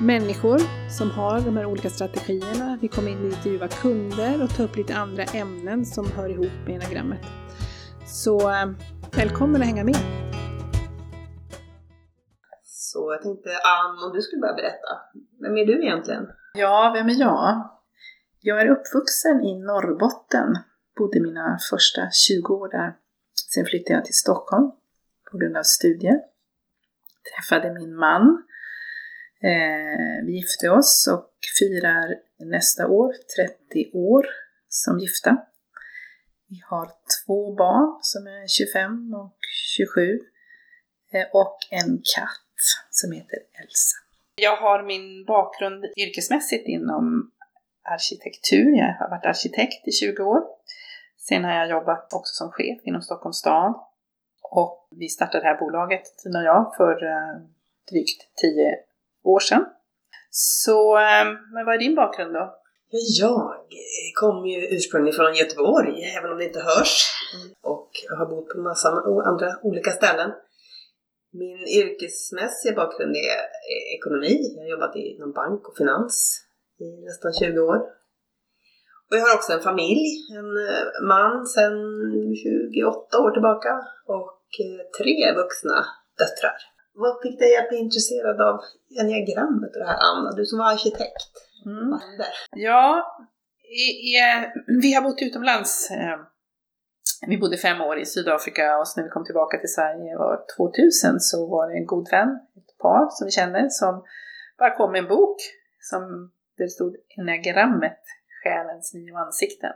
människor som har de här olika strategierna. Vi kommer intervjua kunder och ta upp lite andra ämnen som hör ihop med enagrammet. Så eh, välkommen att hänga med! Så jag tänkte Ann, om du skulle börja berätta. Vem är du egentligen? Ja, vem är jag? Jag är uppvuxen i Norrbotten. Bodde mina första 20 år där. Sen flyttade jag till Stockholm på grund av studier. Träffade min man. Eh, vi gifte oss och firar nästa år 30 år som gifta. Vi har två barn som är 25 och 27 eh, och en katt som heter Elsa. Jag har min bakgrund yrkesmässigt inom arkitektur. Jag har varit arkitekt i 20 år. Sen har jag jobbat också som chef inom Stockholms stad. Och vi startade det här bolaget, Tina och jag, för eh, drygt 10 år sedan. Så, ehm, men vad är din bakgrund då? Jag eh, kommer ju ursprungligen från Göteborg, även om det inte hörs. Och jag har bott på massa andra olika ställen. Min yrkesmässiga bakgrund är eh, ekonomi. Jag har jobbat inom bank och finans i nästan 20 år. Och jag har också en familj, en eh, man sedan 28 år tillbaka och tre vuxna döttrar. Vad fick dig att bli intresserad av enneagrammet och det här Anna? Du som var arkitekt. Mm. Vad hände? Ja, i, i, vi har bott utomlands. eh, Vi bodde fem år i Sydafrika och så när vi kom tillbaka till Sverige var 2000 så var det en god vän, ett par som vi känner, som bara kom med en bok som där det stod enneagrammet, själens nio ansikten.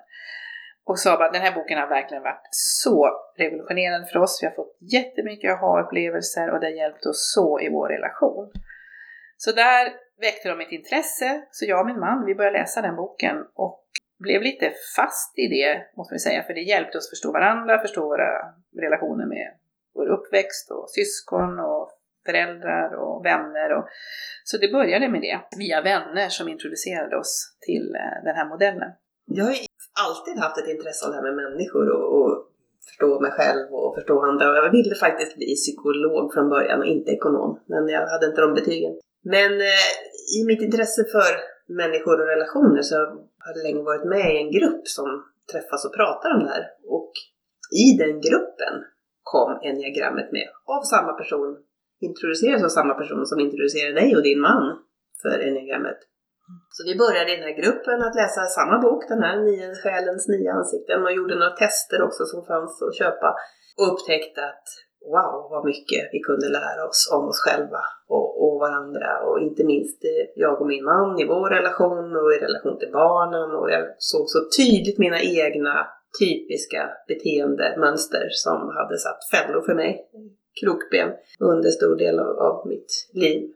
Och sa bara, den här boken har verkligen varit så revolutionerande för oss. Vi har fått jättemycket aha-upplevelser och det har hjälpt oss så i vår relation. Så där väckte de ett intresse, så jag och min man, vi började läsa den boken och blev lite fast i det, måste vi säga, för det hjälpte oss förstå varandra, förstå våra relationer med vår uppväxt och syskon och föräldrar och vänner. Och, så det började med det, via vänner som introducerade oss till eh, den här modellen. Jag är alltid haft ett intresse av det här med människor och, och förstå mig själv och förstå andra. Och jag ville faktiskt bli psykolog från början och inte ekonom. Men jag hade inte de betygen. Men eh, i mitt intresse för människor och relationer så har jag länge varit med i en grupp som träffas och pratar om det här. Och i den gruppen kom enneagrammet med av samma person, introduceras av samma person som introducerade dig och din man för enneagrammet. Så vi började i den här gruppen att läsa samma bok, den här nio, Själens nio ansikten och gjorde några tester också som fanns att köpa. Och upptäckte att wow vad mycket vi kunde lära oss om oss själva och, och varandra. Och inte minst eh, jag och min man i vår relation och i relation till barnen. Och jag såg så tydligt mina egna typiska beteendemönster som hade satt fällor för mig, krokben, under stor del av, av mitt liv.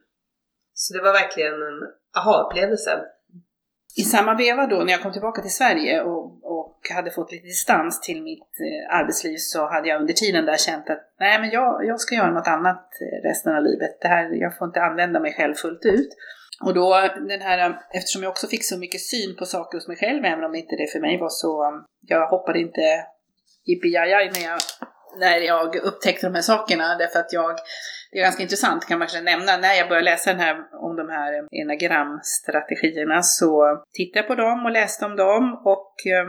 Så det var verkligen en Aha-upplevelsen. I samma veva då, när jag kom tillbaka till Sverige och, och hade fått lite distans till mitt eh, arbetsliv så hade jag under tiden där känt att nej men jag, jag ska göra något annat eh, resten av livet. Det här, jag får inte använda mig själv fullt ut. Och då den här, eftersom jag också fick så mycket syn på saker hos mig själv, även om inte det för mig var så, jag hoppade inte jippi när jag, när jag upptäckte de här sakerna, därför att jag, det är ganska intressant kan man kanske nämna, när jag började läsa den här, om de här eh, enagramstrategierna så tittade jag på dem och läste om dem och eh,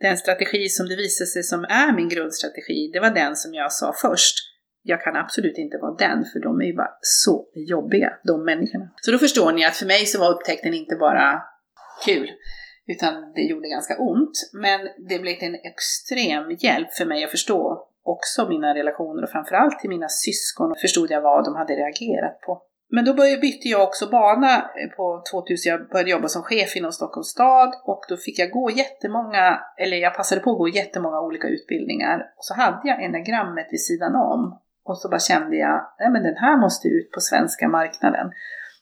den strategi som det visade sig som är min grundstrategi, det var den som jag sa först. Jag kan absolut inte vara den, för de är ju bara så jobbiga, de människorna. Så då förstår ni att för mig så var upptäckten inte bara kul, Utan det gjorde ganska ont. Men det blev en extrem hjälp för mig att förstå också mina relationer och framförallt till mina syskon förstod jag vad de hade reagerat på. Men då började, bytte jag också bana eh, på 2000, jag började jobba som chef inom Stockholms stad och då fick jag gå jättemånga, eller jag passade på att gå jättemånga olika utbildningar. Och så hade jag enagrammet vid sidan om. Och så bara kände jag, nej men den här måste ut på svenska marknaden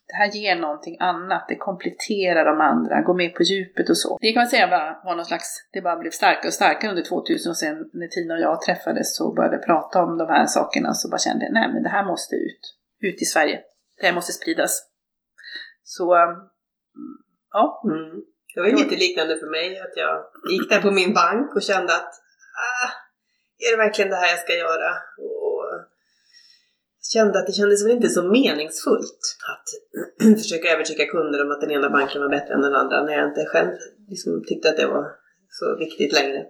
det här ger någonting annat, det kompletterar de andra, går med på djupet och så. Det kan man säga var, var någon slags, det bara blev starkare och starkare under 2000 och sen när Tina och jag träffades och började prata om de här sakerna så bara kände jag, nej men det här måste ut, ut i Sverige. Det här måste spridas. Så, eh, ja. Mm. Det var ju lite liknande för mig, att jag gick där på min bank och kände att, ah, är det verkligen det här jag ska göra? Kände att det kändes väl inte så meningsfullt att försöka övertyga kunder om att den ena banken var bättre än den andra när jag inte själv liksom tyckte att det var så viktigt längre.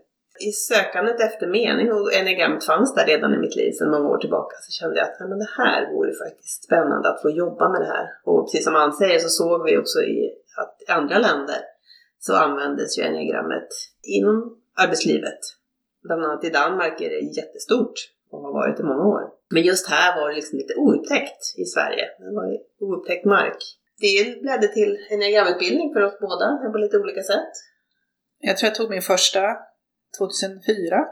I sökandet efter mening, och enegrammet fanns där redan i mitt liv sedan många år tillbaka, så kände jag att men det här vore faktiskt spännande att få jobba med det här. Och precis som Ann säger så såg vi också i att i andra länder så användes ju enegrammet inom arbetslivet. Bland annat i Danmark är det jättestort och har varit i många år. Men just här var det liksom lite oupptäckt i Sverige. Det var oupptäckt mark. Det ledde till en diagramutbildning för oss båda på lite olika sätt. Jag tror jag tog min första 2004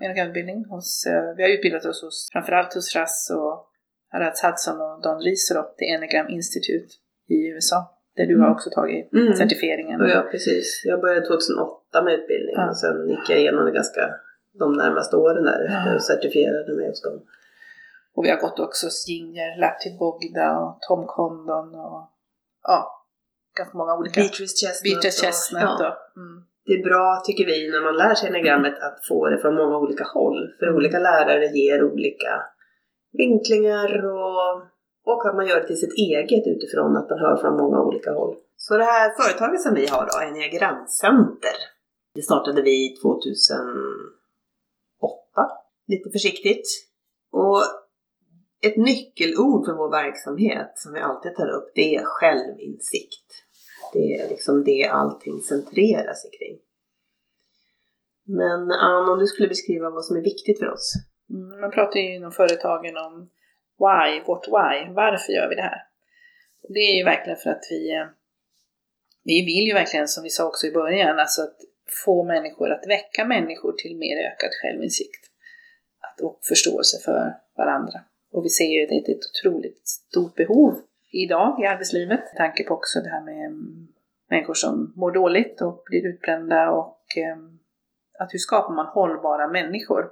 diagramutbildning. Hos, eh, vi har utbildat oss hos, framförallt hos Rass och Aratz Hudson och Don Riesero till Enegram Institute i USA. Där du har mm. också tagit mm. certifieringen. Ja, precis. Jag började 2008 med utbildning ja. och sen gick jag igenom det ganska de närmaste åren därefter och certifierade mig hos dem. Och vi har gått också Ginger, Laptid Bogda och Tom Condon och ja, ganska många olika. Beatrice Chestnut. Beatrice Chestnut och, ja. mm. Det är bra, tycker vi, när man lär sig enagrammet att få det från många olika håll. För mm. olika lärare ger olika vinklingar och, och att man gör det till sitt eget utifrån att man hör från många olika håll. Så det här företaget som vi har då, Enneagramcenter, det startade vi 2008, lite försiktigt. Och ett nyckelord för vår verksamhet som vi alltid tar upp, det är självinsikt. Det är liksom det allting centrerar sig kring. Men Ann, om du skulle beskriva vad som är viktigt för oss? Mm, man pratar ju inom företagen om why, vårt why, varför gör vi det här? Och det är ju verkligen för att vi, eh, vi vill ju verkligen, som vi sa också i början, alltså att få människor, att väcka människor till mer ökad självinsikt. Och förståelse för varandra. Och vi ser ju att det är ett otroligt stort behov idag i arbetslivet. Med tanke på också det här med mm, människor som mår dåligt och blir utbrända och ehm, att hur skapar man hållbara människor?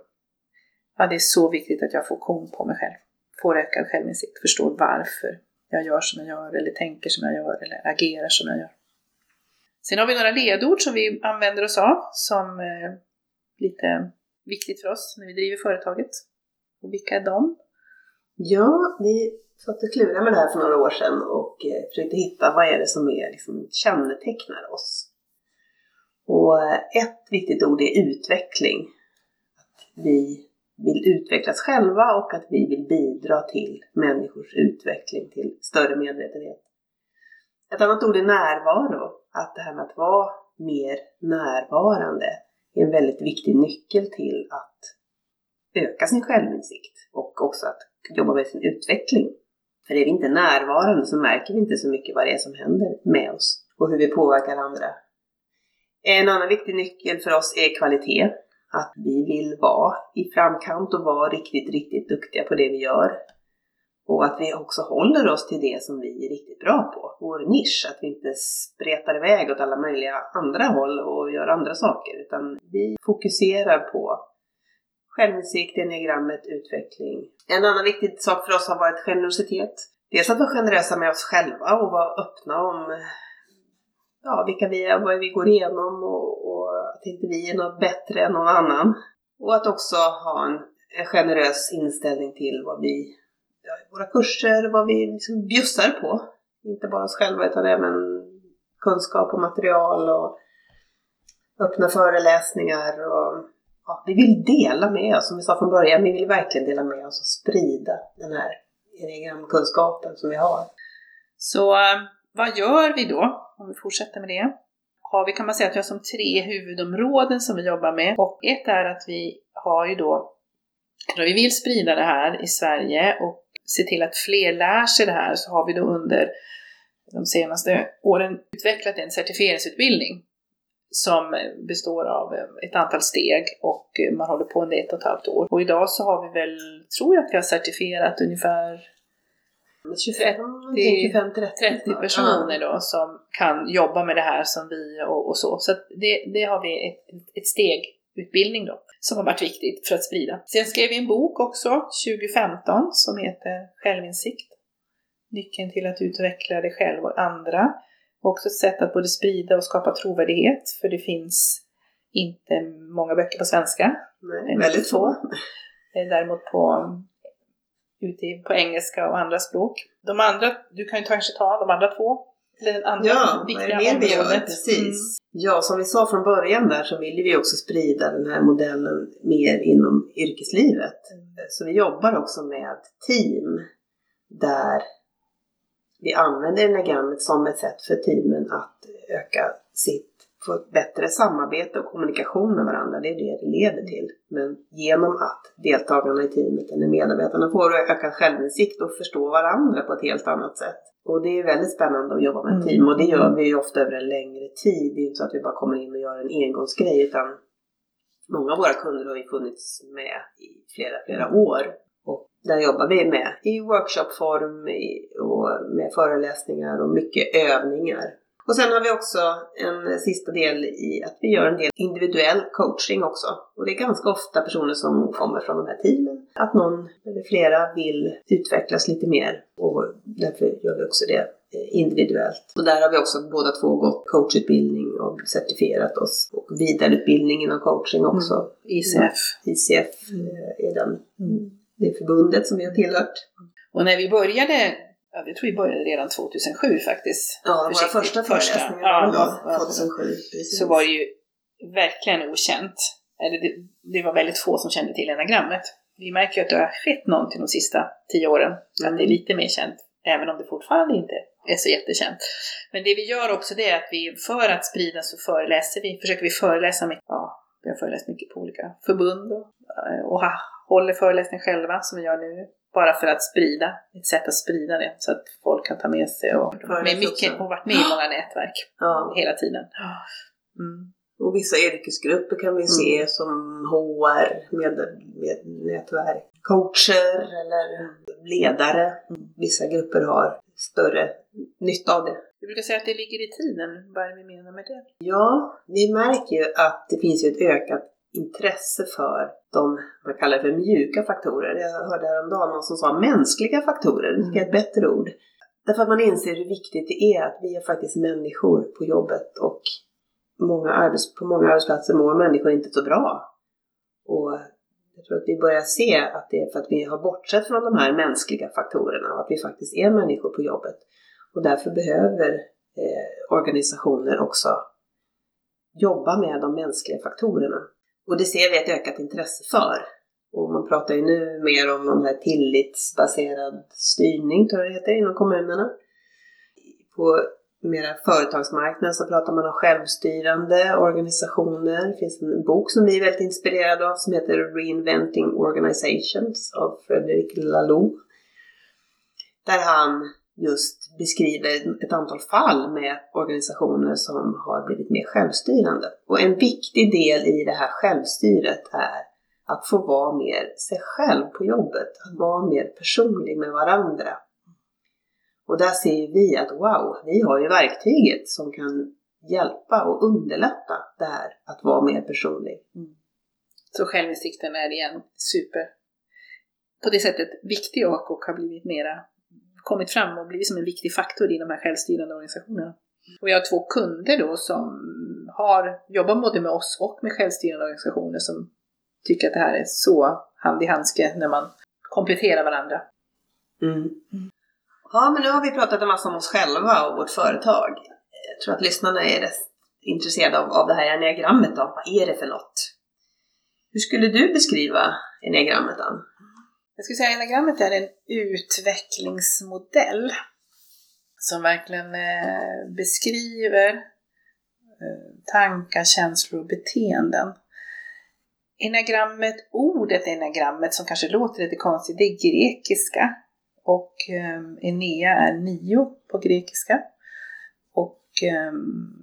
Ja, det är så viktigt att jag får kon på mig själv. Får ökad självinsikt, förstår varför jag gör som jag gör eller tänker som jag gör eller agerar som jag gör. Sen har vi några ledord som vi använder oss av som är lite viktigt för oss när vi driver företaget. Och vilka är de? Ja, vi satt och klurade med det här för några år sedan och eh, försökte hitta vad är det som är, liksom, kännetecknar oss. Och eh, ett viktigt ord är utveckling. Att vi vill utvecklas själva och att vi vill bidra till människors utveckling, till större medvetenhet. Ett annat ord är närvaro. Att det här med att vara mer närvarande är en väldigt viktig nyckel till att öka sin självinsikt och också att jobba med sin utveckling. För är vi inte närvarande så märker vi inte så mycket vad det är som händer med oss och hur vi påverkar andra. En annan viktig nyckel för oss är kvalitet. Att vi vill vara i framkant och vara riktigt, riktigt duktiga på det vi gör. Och att vi också håller oss till det som vi är riktigt bra på, vår nisch. Att vi inte spretar iväg åt alla möjliga andra håll och gör andra saker. Utan vi fokuserar på självinsikt, diagrammet, utveckling. En annan viktig sak för oss har varit generositet. Dels att vara generösa med oss själva och vara öppna om ja, vilka vi är, vad vi går igenom och, och att inte vi är något bättre än någon annan. Och att också ha en, en generös inställning till vad vi, ja, våra kurser, vad vi liksom bjussar på. Inte bara oss själva utan även kunskap och material och öppna föreläsningar och ja, vi vill dela med oss, som vi sa från början, vi vill verkligen dela med oss och sprida den här kunskapen som vi har. Så eh, vad gör vi då, om vi fortsätter med det? har vi, kan man säga att vi har som tre huvudområden som vi jobbar med. Och ett är att vi har ju då, vi vill sprida det här i Sverige och se till att fler lär sig det här, så har vi då under de senaste åren utvecklat en certifieringsutbildning som består av ett antal steg och man håller på under ett och ett halvt år. Och idag så har vi väl, tror jag att vi har certifierat ungefär 25-30 personer då som kan jobba med det här som vi och, och så. Så det, det har vi ett, ett stegutbildning då som har varit viktigt för att sprida. Sen skrev vi en bok också 2015 som heter Självinsikt. Nyckeln till att utveckla dig själv och andra. Också ett sätt att både sprida och skapa trovärdighet för det finns inte många böcker på svenska. Nej, väldigt få. Däremot på ute på engelska och andra språk. De andra, du kan ju kanske ta de andra två. Eller andra ja, viktiga vad är det mer vi gör? Precis. Mm. Ja, som vi sa från början där så vill vi också sprida den här modellen mer inom yrkeslivet. Mm. Så vi jobbar också med team där vi använder enagrammet som ett sätt för teamen att öka sitt få ett bättre samarbete och kommunikation med varandra. Det är det det leder till. Men genom att deltagarna i teamet eller medarbetarna får ökad självinsikt och förstå varandra på ett helt annat sätt. Och det är väldigt spännande att jobba med ett team och det gör vi ju ofta över en längre tid. Det är inte så att vi bara kommer in och gör en engångsgrej utan många av våra kunder har ju funnits med i flera, flera år. Där jobbar vi med i workshopform och med föreläsningar och mycket övningar och sen har vi också en sista del i att vi gör en del individuell coaching också. Och det är ganska ofta personer som kommer från de här teamen. Att någon eller flera vill utvecklas lite mer och därför gör vi också det individuellt. Och där har vi också båda två gått coachutbildning och certifierat oss. Och vidareutbildning inom coaching också. Mm. ICF. ICF eh, är den, mm. Det förbundet som vi har tillhört. Och när vi började Ja, vi tror vi började redan 2007 faktiskt. Ja, våra första föreläsningar ja, var 2007. Precis. Så var det ju verkligen okänt. Eller det, det, var väldigt få som kände till enagrammet. Vi märker ju att det har skett någonting de sista tio åren. Mm. Att det är lite mer känt. Även om det fortfarande inte är så jättekänt. Men det vi gör också det är att vi, för att sprida så föreläser vi, försöker vi föreläsa mycket. Ja, vi har föreläst mycket på olika förbund och, och håller föreläsningar själva som vi gör nu bara för att sprida, ett sätt att sprida det så att folk kan ta med sig och, med mycket, och varit med i många nätverk ja. hela tiden. Mm. Och vissa yrkesgrupper kan vi se mm. som HR, med, med nätverk, coacher eller ledare. Mm. Vissa grupper har större nytta av det. Du brukar säga att det ligger i tiden. Vad är det vi menar med det? Ja, vi märker ju att det finns ett ökat intresse för de, man kallar för mjuka faktorer. Jag hörde häromdagen någon som sa mänskliga faktorer, det tycker jag är ett bättre ord. Därför att man inser hur viktigt det är att vi är faktiskt människor på jobbet och många arbets, på många arbetsplatser mår människor inte så bra. Och jag tror att vi börjar se att det är för att vi har bortsett från de här mänskliga faktorerna och att vi faktiskt är människor på jobbet. Och därför behöver eh, organisationer också jobba med de mänskliga faktorerna. Och det ser vi ett ökat intresse för. Och man pratar ju nu mer om de här tillitsbaserad styrning, tror jag det heter, inom kommunerna. På mera företagsmarknaden så pratar man om självstyrande organisationer. Det finns en bok som vi är väldigt inspirerade av som heter Reinventing Organizations av Fredrik Laloux. Där han just beskriver ett antal fall med organisationer som har blivit mer självstyrande. Och en viktig del i det här självstyret är att få vara mer sig själv på jobbet, att vara mer personlig med varandra. Och där ser vi att wow, vi har ju verktyget som kan hjälpa och underlätta det här att vara mer personlig. Mm. Så självinsikten är igen super, på det sättet viktig och, och har blivit mera kommit fram och blivit som en viktig faktor i de här självstyrande organisationerna. Och jag har två kunder då som har jobbat både med oss och med självstyrande organisationer som tycker att det här är så hand i handske när man kompletterar varandra. Mm. Ja, men nu har vi pratat en massa om oss själva och vårt företag. Jag tror att lyssnarna är rätt intresserade av, av det här enneagrammet då. Vad är det för något? Hur skulle du beskriva enneagrammet, Ann? Jag skulle säga att enagrammet är en utvecklingsmodell som verkligen eh, beskriver eh, tankar, känslor och beteenden. Enagrammet, ordet enagrammet som kanske låter lite konstigt, det är grekiska. Och um, Enea är nio på grekiska. Och um,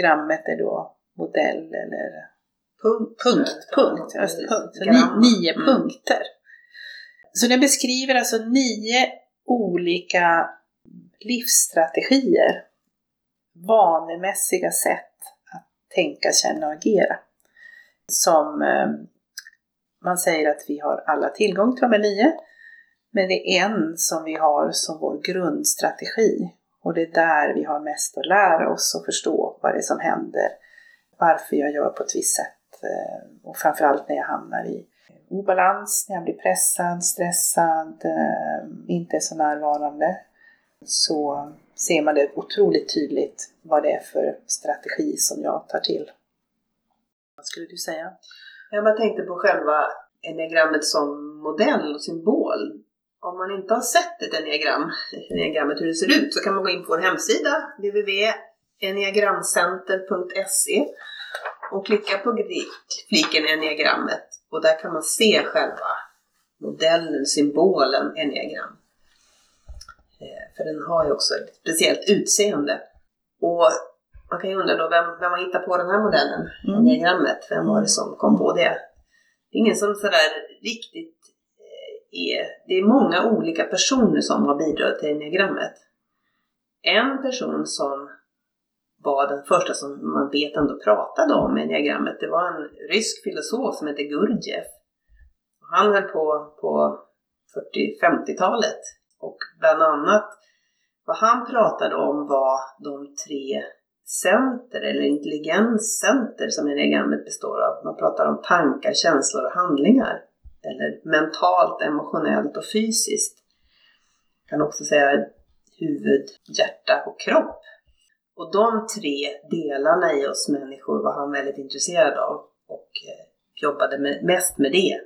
grammet är då modell eller Punkt. punkt. punkt, just det, punkt. Så Gram. ni, nio Mm. punkter. Så den beskriver alltså nio olika livsstrategier. Vanemässiga sätt att tänka, känna och agera. Som eh, man säger att vi har alla tillgång till de här nio. Men det är en som vi har som vår grundstrategi. Och det är där vi har mest att lära oss och förstå vad det är som händer. Varför jag gör på ett visst sätt. Eh, och framförallt när jag hamnar i obalans, när jag blir pressad, stressad, eh, inte är så närvarande. Så ser man det otroligt tydligt vad det är för strategi som jag tar till. Vad skulle du säga? Jag bara tänkte på själva enneagrammet som modell och symbol. Om man inte har sett ett enneagram, enneagrammet hur det ser ut, så kan man gå in på vår hemsida www.enneagramcenter.se och klicka på fliken enneagrammet och där kan man se själva modellen, symbolen enneagram. Eh, För den har ju också ett speciellt utseende. Och man kan ju undra då, vem, vem har hittat på den här modellen? Mm. Enneagrammet, vem var det som kom på det? Det är ingen som sådär riktigt eh, är... Det är många olika personer som har bidragit till enneagrammet. En person som var den första som man vet ändå pratade om enneagrammet, det var en rysk filosof som hette Gurdjieff. Han höll på på 40-50-talet och bland annat vad han pratade om var de tre center eller intelligenscenter som enneagrammet består av. Man pratar om tankar, känslor och handlingar. Eller mentalt, emotionellt och fysiskt. Man kan också säga huvud, hjärta och kropp. Och de tre delarna i oss människor var han väldigt intresserad av och eh, jobbade med, mest med det.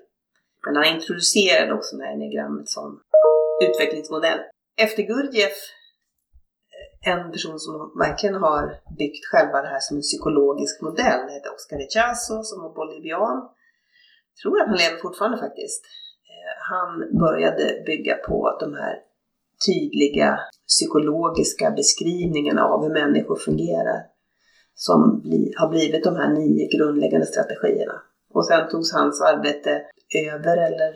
Men han introducerade också det här enneagrammet som utvecklingsmodell. Efter Gurdjieff eh, en person som verkligen har byggt själva det här som en psykologisk modell. Det heter Oscar Echazo som var bolivian. Jag tror att han lever fortfarande faktiskt. Eh, han började bygga på de här tydliga psykologiska beskrivningarna av hur människor fungerar. Som bli, har blivit de här nio grundläggande strategierna. Och sen togs hans arbete över, eller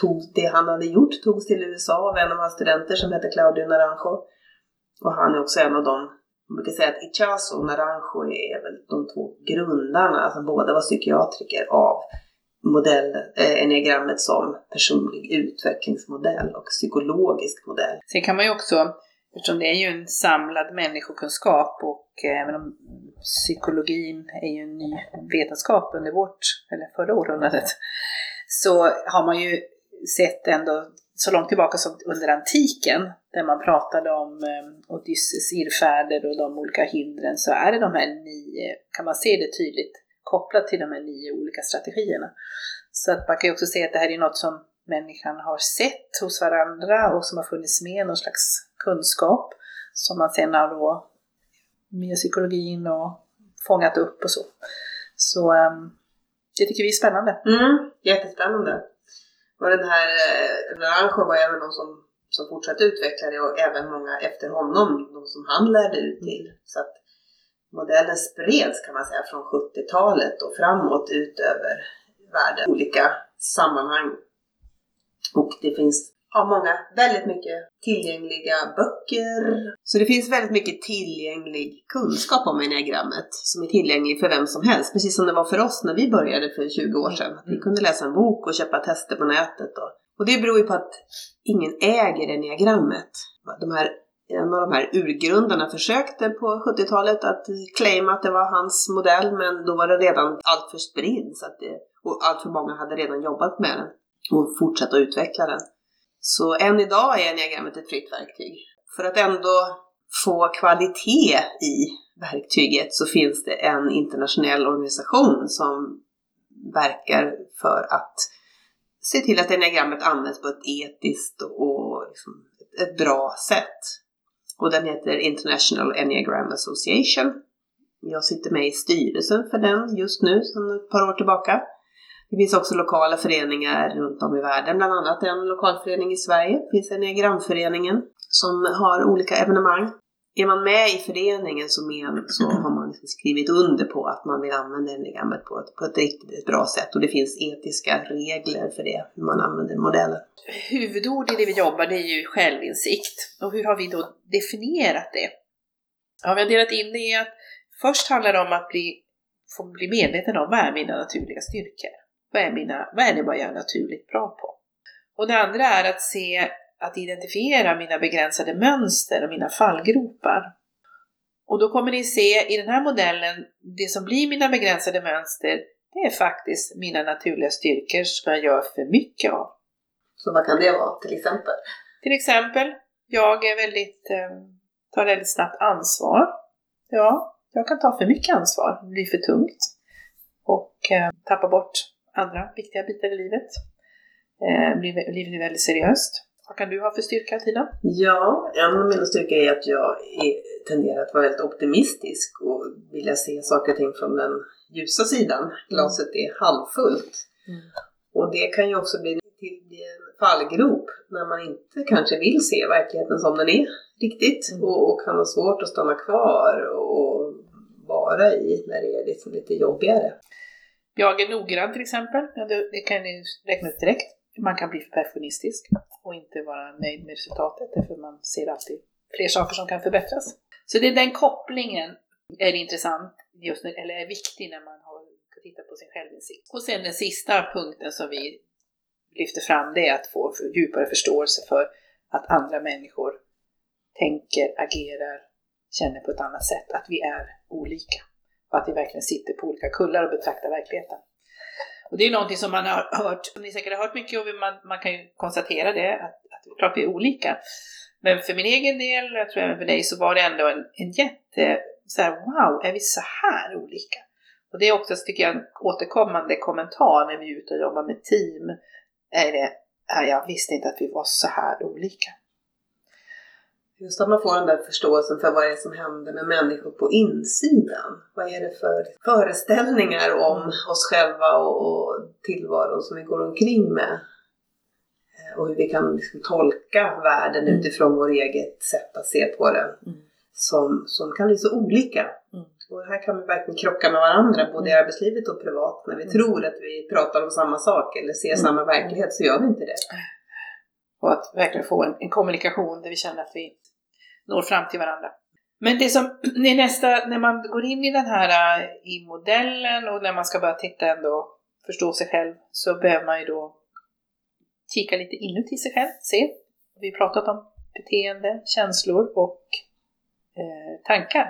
tog det han hade gjort, togs till USA av en av hans studenter som heter Claudio Naranjo. Och han är också en av dem, man brukar säga att Ichazo och Naranjo är väl de två grundarna, alltså båda var psykiatriker av modell, eh, enneagrammet som personlig utvecklingsmodell och psykologisk modell. Sen kan man ju också, eftersom det är ju en samlad människokunskap och eh, även om psykologin är ju en ny vetenskap under vårt, eller förra århundradet, så har man ju sett ändå så långt tillbaka som under antiken, där man pratade om eh, Odysseus irrfärder och de olika hindren, så är det de här nio, kan man se det tydligt kopplat till de här nio olika strategierna. Så att man kan ju också se att det här är något som människan har sett hos varandra och som har funnits med, någon slags kunskap som man sen har då med psykologin och fångat upp och så. Så um, det tycker vi är spännande. Mm, jättespännande. Och den här eh, Naranjo var även de som, som fortsatte utveckla det och även många efter honom, de som han lärde ut till. Så att modellen spreds kan man säga från 70-talet och framåt ut över världen, olika sammanhang. Och det finns ja, många, väldigt mycket tillgängliga böcker. Så det finns väldigt mycket tillgänglig kunskap om enneagrammet som är tillgänglig för vem som helst. Precis som det var för oss när vi började för 20 år sedan. Vi kunde läsa en bok och köpa tester på nätet. Och, och det beror ju på att ingen äger enneagrammet. De här, en av de här urgrundarna försökte på 70-talet att claima att det var hans modell men då var det redan alltför spridd så att det, och allt för många hade redan jobbat med den och fortsatt att utveckla den. Så än idag är diagrammet ett fritt verktyg. För att ändå få kvalitet i verktyget så finns det en internationell organisation som verkar för att se till att enneagrammet används på ett etiskt och liksom ett bra sätt. Och den heter International Enneagram Association. Jag sitter med i styrelsen för den just nu sedan ett par år tillbaka. Det finns också lokala föreningar runt om i världen, bland annat en lokalförening i Sverige. Det finns Enneagramföreningen som har olika evenemang. Är man med i föreningen så, men, så har man liksom skrivit under på att man vill använda enneagrammet på ett, på ett riktigt bra sätt och det finns etiska regler för det, hur man använder modellen. Huvudord i det vi jobbar det är ju självinsikt. Och hur har vi då definierat det? Ja, vi har delat in det i att först handlar det om att bli, få bli medveten om vad är mina naturliga styrkor? Vad är, mina, vad är det jag är naturligt bra på? Och det andra är att se att identifiera mina begränsade mönster och mina fallgropar. Och då kommer ni se i den här modellen, det som blir mina begränsade mönster, det är faktiskt mina naturliga styrkor som jag gör för mycket av. Så vad kan det vara till exempel? Till exempel, jag är väldigt, eh, tar väldigt snabbt ansvar. Ja, jag kan ta för mycket ansvar, det blir för tungt och eh, tappa bort andra viktiga bitar i livet. Eh, livet blir väldigt seriöst. Vad kan du ha för styrka Tina? Ja, en av mina styrkor är att jag är, tenderar att vara väldigt optimistisk och vilja se saker och ting från den ljusa sidan. Glaset är halvfullt. Mm. Och det kan ju också bli, bli en fallgrop när man inte kanske vill se verkligheten som den är riktigt mm. och, och, kan ha svårt att stanna kvar och vara i när det är liksom lite jobbigare. Jag är noggrann till exempel, det kan ni räkna ut direkt. Man kan bli perfektionistisk och inte vara nöjd med resultatet därför man ser alltid fler saker som kan förbättras. Så det är den kopplingen är intressant just nu, eller är viktig när man har tittat på sin självinsikt. Och sen den sista punkten som vi lyfter fram det är att få djupare förståelse för att andra människor tänker, agerar, känner på ett annat sätt, att vi är olika och att vi verkligen sitter på olika kullar och betraktar verkligheten. Och det är någonting som man har hört, som ni säkert har hört mycket och man, man kan ju konstatera det, att, att klart vi är olika. Men för min egen del, och jag tror även för dig, så var det ändå en, en jätte, så här, wow, är vi så här olika? Och det är också, tycker jag, en återkommande kommentar när vi är ute och jobbar med team, är det, jag visste inte att vi var så här olika. Just att man får den där förståelsen för vad det är som händer med människor på insidan. Vad är det för föreställningar om mm. oss själva och, och tillvaron som vi går omkring med? Eh, och hur vi kan liksom tolka världen mm. utifrån vårt eget sätt att se på den. Mm. Som, som kan bli så olika. Mm. Och här kan vi verkligen krocka med varandra, både i mm. arbetslivet och privat. När vi mm. tror att vi pratar om samma sak eller ser samma verklighet så gör vi inte det. Och att verkligen få en, en kommunikation där vi känner att vi når fram till varandra. Men det som är nästa, när man går in i den här eh, i modellen och när man ska börja titta ändå, förstå sig själv, så behöver man ju då kika lite inuti sig själv, se. Vi har pratat om beteende, känslor och eh, tankar.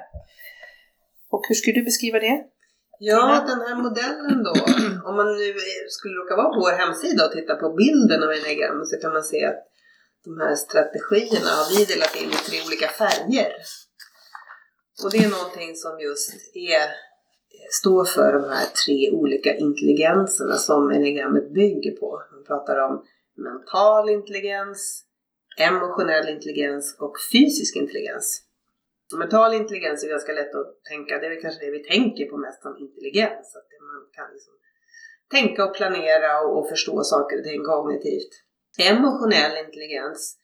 Och hur skulle du beskriva det? Ja, den här modellen då, om man nu eh, skulle råka vara på vår hemsida och titta på bilden av enneagrammet så kan man se att de här strategierna har vi delat in i tre olika färger. Och det är någonting som just är, står för de här tre olika intelligenserna som enneagrammet bygger på. Man pratar om mental intelligens, emotionell intelligens och fysisk intelligens. Och mental intelligens är ganska lätt att tänka, det är väl kanske det vi tänker på mest som intelligens. Att man kan liksom tänka och planera och förstå saker och ting kognitivt. Emotionell intelligens,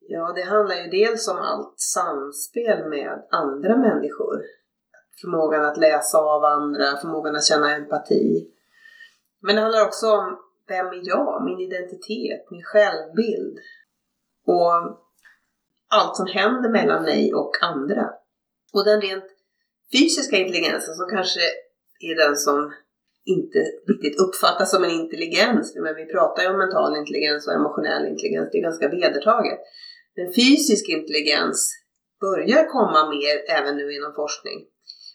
ja det handlar ju dels om allt samspel med andra människor. Förmågan att läsa av andra, förmågan att känna empati. Men det handlar också om vem är jag? Min identitet, min självbild. Och allt som händer mellan mig och andra. Och den rent fysiska intelligensen som kanske är den som inte riktigt uppfattas som en intelligens. Men vi pratar ju om mental intelligens och emotionell intelligens, det är ganska vedertaget. Men fysisk intelligens börjar komma mer även nu inom forskning.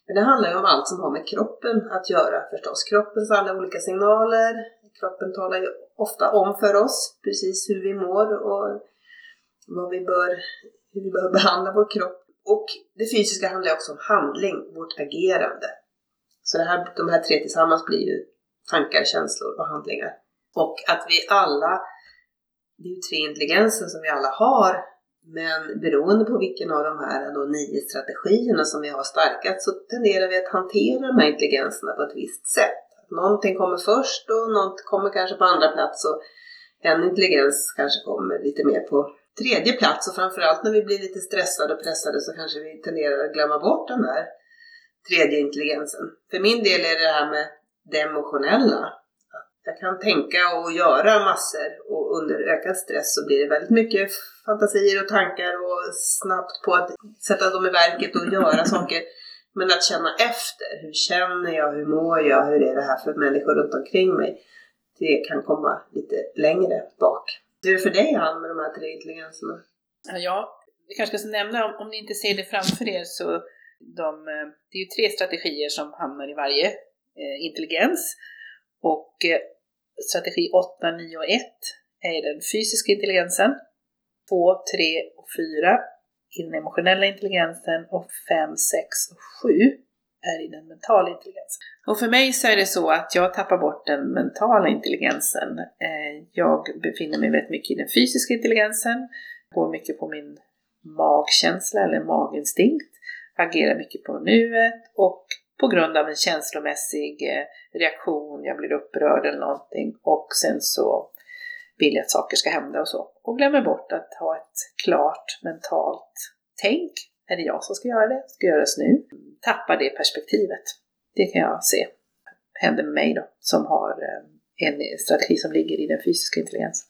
Men det handlar ju om allt som har med kroppen att göra förstås. Kroppens alla olika signaler. Kroppen talar ju ofta om för oss precis hur vi mår och vad vi bör, hur vi bör behandla vår kropp. Och det fysiska handlar också om handling, vårt agerande. Så det här, de här tre tillsammans blir ju tankar, känslor och handlingar. Och att vi alla, det är ju tre intelligenser som vi alla har Men beroende på vilken av de här då nio strategierna som vi har starkat så tenderar vi att hantera de här intelligenserna på ett visst sätt. Någonting kommer först och något kommer kanske på andra plats och en intelligens kanske kommer lite mer på tredje plats och framförallt när vi blir lite stressade och pressade så kanske vi tenderar att glömma bort den där tredje intelligensen. För min del är det det här med det emotionella. Jag kan tänka och göra massor och under ökad stress så blir det väldigt mycket fantasier och tankar och snabbt på att sätta dem i verket och göra saker. Men att känna efter. Hur känner jag? Hur mår jag? Hur är det här för människor runt omkring mig? Det kan komma lite längre bak. Hur är det för dig Ann med de här tre intelligenserna? Ja, jag kanske ska nämna om, om ni inte ser det framför er så de, eh, det är ju tre strategier som hamnar i varje eh, intelligens. Och eh, strategi 8, 9 och 1 är den fysiska intelligensen. 2, 3 och 4 i den emotionella intelligensen och 5, 6 och 7 är i den mentala intelligensen. Och för mig så är det så att jag tappar bort den mentala intelligensen. Eh, jag befinner mig väldigt mycket i den fysiska intelligensen, går mycket på min magkänsla eller maginstinkt, agerar mycket på nuet och på grund av en känslomässig eh, reaktion, jag blir upprörd eller någonting och sen så vill jag att saker ska hända och så. Och glömmer bort att ha ett klart mentalt tänk. Är det jag som ska göra det? Ska göras nu? Tappar det perspektivet. Det kan jag se händer med mig då, som har eh, en strategi som ligger i den fysiska intelligensen.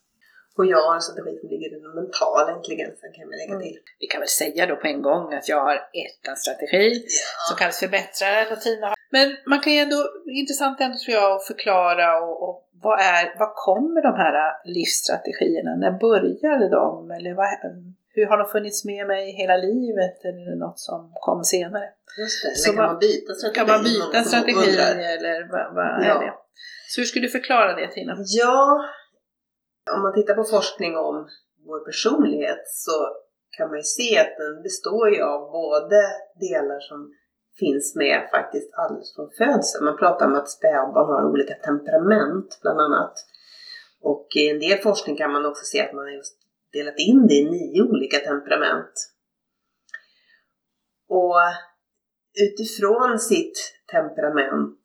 Och jag har en strategi som ligger i den mentala intelligensen kan vi lägga till. Mm. Vi kan väl säga då på en gång att jag har ettan strategi ja. som kallas förbättraren och Tina har. Men man kan ju ändå, intressant ändå tror jag att förklara och, och vad är, vad kommer de här livsstrategierna? När började de? Eller vad, hur har de funnits med mig hela livet? Eller är det något som kom senare? Just det, Så kan man byta strategi? Kan man byta strategi eller vad, vad ja. är det? Så hur skulle du förklara det Tina? Ja, om man tittar på forskning om vår personlighet så kan man ju se att den består ju av både delar som finns med faktiskt alldeles från födseln. Man pratar om att spädbarn har olika temperament bland annat. Och i en del forskning kan man också se att man har just delat in det i nio olika temperament. Och utifrån sitt temperament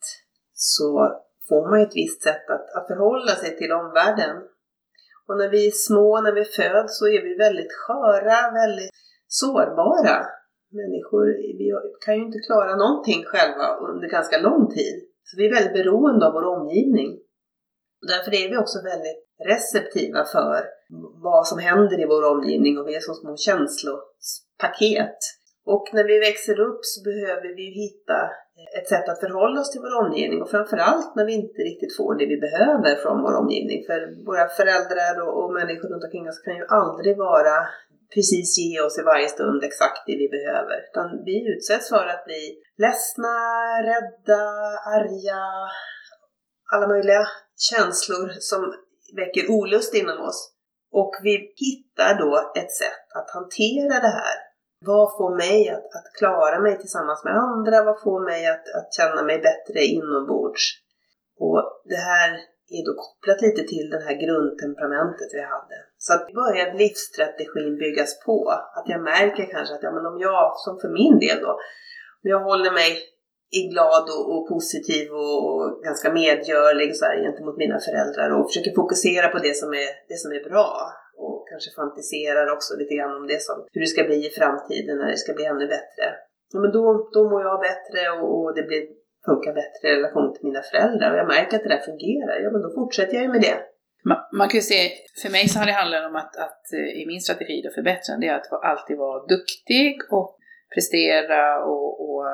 så får man ett visst sätt att, att förhålla sig till omvärlden. Och när vi är små, när vi föds, så är vi väldigt sköra, väldigt sårbara människor. Vi kan ju inte klara någonting själva under ganska lång tid. Så vi är väldigt beroende av vår omgivning. Och därför är vi också väldigt receptiva för vad som händer i vår omgivning och vi är som små känslopaket. Och när vi växer upp så behöver vi hitta eh, ett sätt att förhålla oss till vår omgivning och framförallt när vi inte riktigt får det vi behöver från vår omgivning. För våra föräldrar och, och människor runt omkring oss kan ju aldrig vara precis ge oss i varje stund exakt det vi behöver. Utan vi utsätts för att bli ledsna, rädda, arga, alla möjliga känslor som väcker olust inom oss. Och vi hittar då ett sätt att hantera det här vad får mig att, att klara mig tillsammans med andra? Vad får mig att, att känna mig bättre inombords? Och det här är då kopplat lite till det här grundtemperamentet vi hade. Så att börjar livsstrategin byggas på. Att jag märker kanske att ja, men om jag, som för min del då, om jag håller mig är glad och, och positiv och, och, ganska medgörlig så här, gentemot mina föräldrar och försöker fokusera på det som är, det som är bra och kanske fantiserar också lite grann om det som, hur det ska bli i framtiden när det ska bli ännu bättre. Ja, men då, då mår jag bättre och, och det blir, funkar bättre i relation till mina föräldrar och jag märker att det där fungerar. Ja, men då fortsätter jag ju med det. Man, man kan ju se, för mig så har det handlat om att, att eh, i min strategi då förbättra, det är att alltid vara duktig och prestera och, och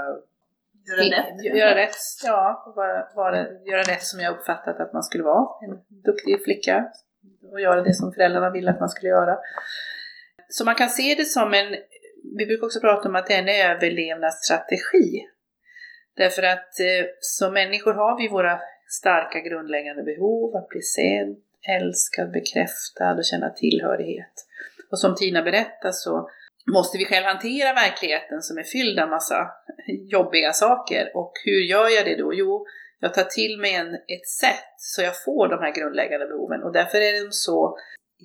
Göra rätt? Göra rätt, ja. Vara, vara, göra rätt som jag uppfattat att man skulle vara. En duktig flicka och göra det som föräldrarna ville att man skulle göra. Så man kan se det som en, vi brukar också prata om att det är en överlevnadsstrategi. Därför att eh, som människor har vi våra starka grundläggande behov, att bli sedd, älskad, bekräftad och känna tillhörighet. Och som Tina berättar så måste vi själv hantera verkligheten som är fylld av massa jobbiga saker. Och hur gör jag det då? Jo, jag tar till mig en, ett sätt så jag får de här grundläggande behoven och därför är de så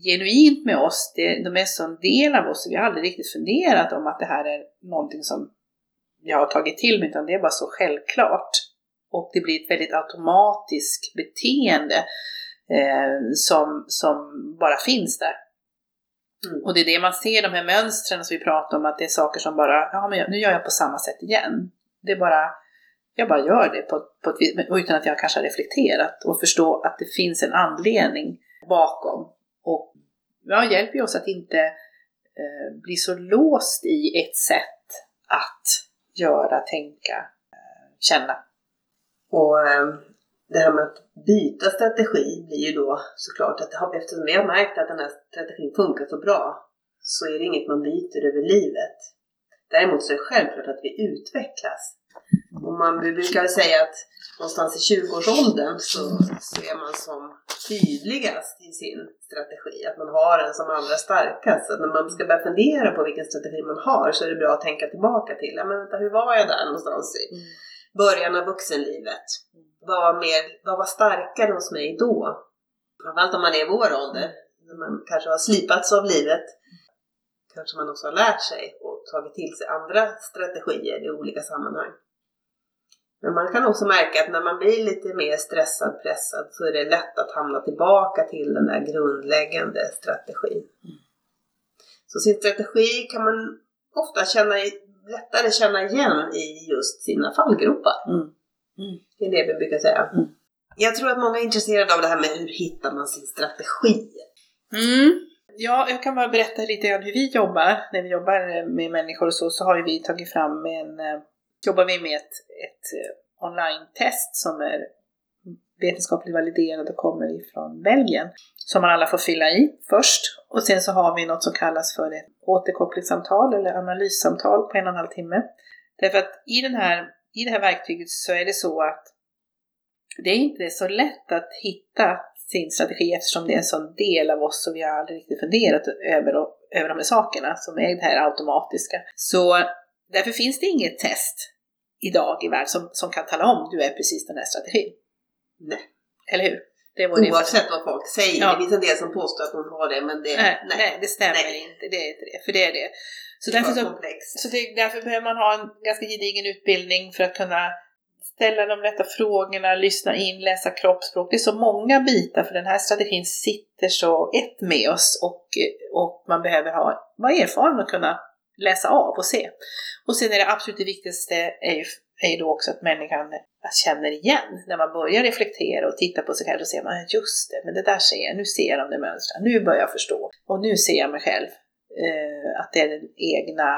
genuint med oss, det, de är så en del av oss, vi har aldrig riktigt funderat om att det här är någonting som jag har tagit till mig, utan det är bara så självklart. Och det blir ett väldigt automatiskt beteende eh, som, som bara finns där. Mm. Och det är det man ser, de här mönstren som vi pratar om, att det är saker som bara, ja men nu gör jag på samma sätt igen. Det är bara, jag bara gör det på, på ett, utan att jag kanske har reflekterat och förstå att det finns en anledning bakom. Och jag hjälper ju oss att inte eh, bli så låst i ett sätt att göra, tänka, eh, känna. Och eh, det här med att byta strategi blir ju då såklart att eftersom vi har märkt att den här strategin funkar så bra så är det inget man byter över livet. Däremot så är det självklart att vi utvecklas. Och man brukar säga att någonstans i 20-årsåldern så, så är man som tydligast i sin strategi. Att man har den som allra starkast. Så när man ska börja fundera på vilken strategi man har så är det bra att tänka tillbaka till, ja men vänta, hur var jag där någonstans i mm. början av vuxenlivet? Vad var, mer, vad var starkare hos mig då? Framförallt om man är i vår ålder, när man kanske har slipats av livet. Kanske man också har lärt sig och tagit till sig andra strategier i olika sammanhang. Men man kan också märka att när man blir lite mer stressad, pressad så är det lätt att hamna tillbaka till den där grundläggande strategin. Mm. Så sin strategi kan man ofta känna, lättare känna igen i just sina fallgropar. Mm. Mm. Det är det vi brukar säga. Mm. Jag tror att många är intresserade av det här med hur hittar man sin strategi? Mm. Ja, jag kan bara berätta lite grann hur vi jobbar. När vi jobbar med människor och så, så har vi tagit fram en eh, jobbar vi med ett, ett eh, online-test som är vetenskapligt validerad och kommer ifrån Belgien. Som man alla får fylla i först. Och sen så har vi något som kallas för ett återkopplingssamtal eller analyssamtal på en och en halv timme. Därför att i, den här, i det här verktyget så är det så att det är inte så lätt att hitta sin strategi eftersom det är en sån del av oss som vi har aldrig riktigt funderat över, över de här sakerna som är det här automatiska. Så Därför finns det inget test idag i världen som, som kan tala om du är precis den här strategin. Nej. Eller hur? Det är Oavsett vad folk säger. Ja. Det finns en del som påstår att de har det, men det, nej, nej. nej det stämmer nej. inte. Det är inte det. För det är det. Så, det därför, så, så det, därför behöver man ha en ganska gedigen utbildning för att kunna ställa de rätta frågorna, lyssna in, läsa kroppsspråk. Det är så många bitar för den här strategin sitter så ett med oss och, och man behöver ha, vara erfaren och kunna läsa av och se. Och sen är det absolut det viktigaste är ju, är ju då också att människan känner igen. När man börjar reflektera och titta på sig själv, då ser man just det, men det där ser jag, nu ser jag de där mönstren, nu börjar jag förstå. Och nu ser jag mig själv. Eh, att det är den egna,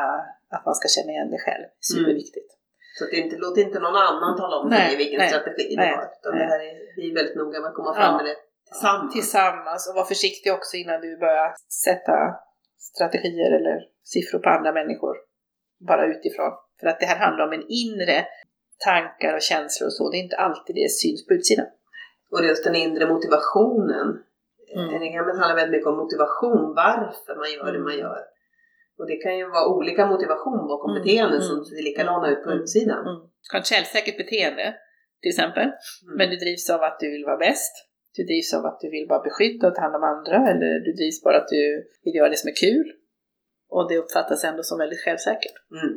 att man ska känna igen det själv. Superviktigt. Mm. Så det inte, låt inte någon annan tala om nej, vilken nej, strategi du har. Utan nej. det här är, vi är väldigt noga med att komma fram ja. med det tillsammans. Tillsammans och var försiktig också innan du börjar sätta strategier eller siffror på andra människor bara utifrån. För att det här handlar om en inre tankar och känslor och så. Det är inte alltid det syns på utsidan. Och just den inre motivationen. Mm. Enneagrammet handlar väldigt mycket om motivation, varför man gör det man mm. gör. Och det kan ju vara olika motivation bakom mm. beteenden mm. som ser likadana ut på mm. utsidan. Mm. Du kan ha ett källsäkert beteende till exempel, mm. men du drivs av att du vill vara bäst. Du drivs av att du vill bara beskydda och ta hand om andra eller du drivs bara att du vill göra det som är kul. Och det uppfattas ändå som väldigt självsäkert. Mm.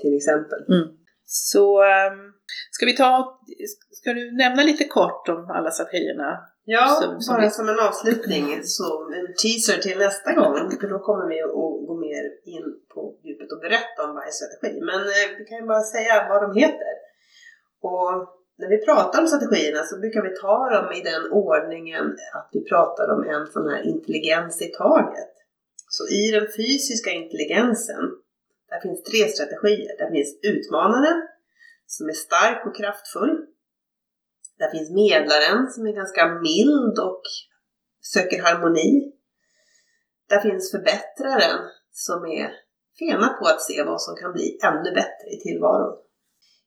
Till exempel. Mm. Så um, ska vi ta, ska du nämna lite kort om alla strategierna? Ja, som, som bara vi... som en avslutning, som en teaser till nästa gång. För då kommer vi att gå mer in på djupet och berätta om varje strategi. Men eh, vi kan ju bara säga vad de heter. Och när vi pratar om strategierna så brukar vi ta dem i den ordningen att vi pratar om en sån här intelligens i taget. Så i den fysiska intelligensen, där finns tre strategier. Där finns utmanaren, som är stark och kraftfull. Där finns medlaren, som är ganska mild och söker harmoni. Där finns förbättraren, som är fena på att se vad som kan bli ännu bättre i tillvaron.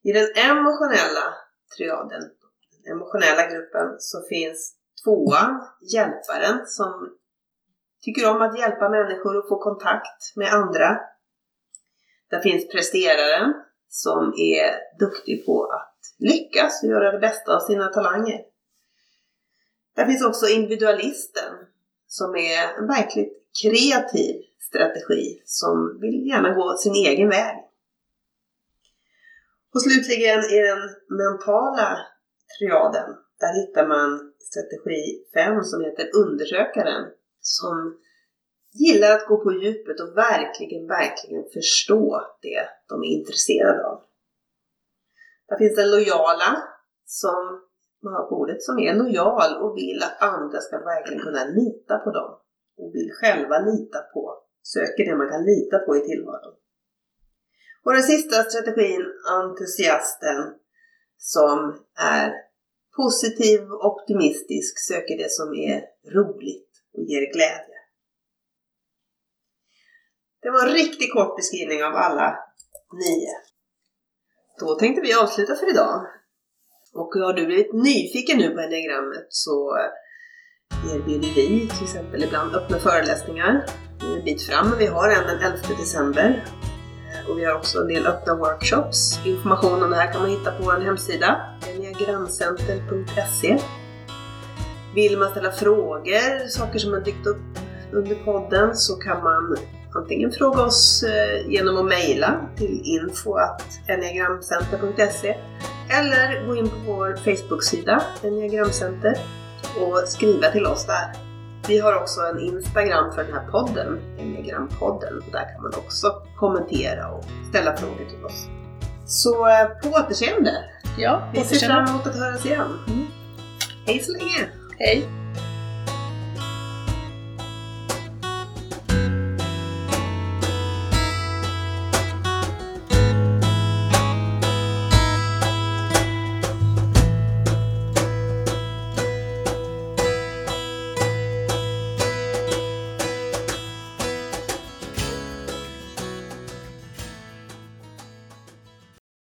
I den emotionella triaden, den emotionella gruppen, så finns tvåan, hjälparen, som tycker om att hjälpa människor att få kontakt med andra. Där finns presteraren som är duktig på att lyckas och göra det bästa av sina talanger. Där finns också individualisten som är en verkligt kreativ strategi som vill gärna gå sin egen väg. Och slutligen i den mentala triaden, där hittar man strategi 5 som heter undersökaren som gillar att gå på djupet och verkligen, verkligen förstå det de är intresserade av. Där finns den lojala som man har på ordet som är lojal och vill att andra ska verkligen kunna lita på dem och vill själva lita på, söker det man kan lita på i tillvaron. Och den sista strategin, entusiasten, som är positiv, optimistisk, söker det som är roligt och ger glädje. Det var en riktigt kort beskrivning av alla nio. Då tänkte vi avsluta för idag. Och har du blivit nyfiken nu på enneagrammet så eh, erbjuder vi till exempel ibland öppna föreläsningar en bit fram. Vi har en den 11 december. Och vi har också en del öppna workshops. Information om det här kan man hitta på vår hemsida, enneagramcenter.se. Vill man ställa frågor, saker som har dykt upp under podden, så kan man antingen fråga oss eh, genom att mejla till info.enneagramcenter.se eller gå in på vår Facebook-sida, Enneagramcenter, och skriva till oss där. Vi har också en Instagram för den här podden, Enneagrampodden, och där kan man också kommentera och ställa frågor till oss. Så eh, på återseende! Ja, Vi ser fram emot att höras igen. Mm. Hej så länge! Hej!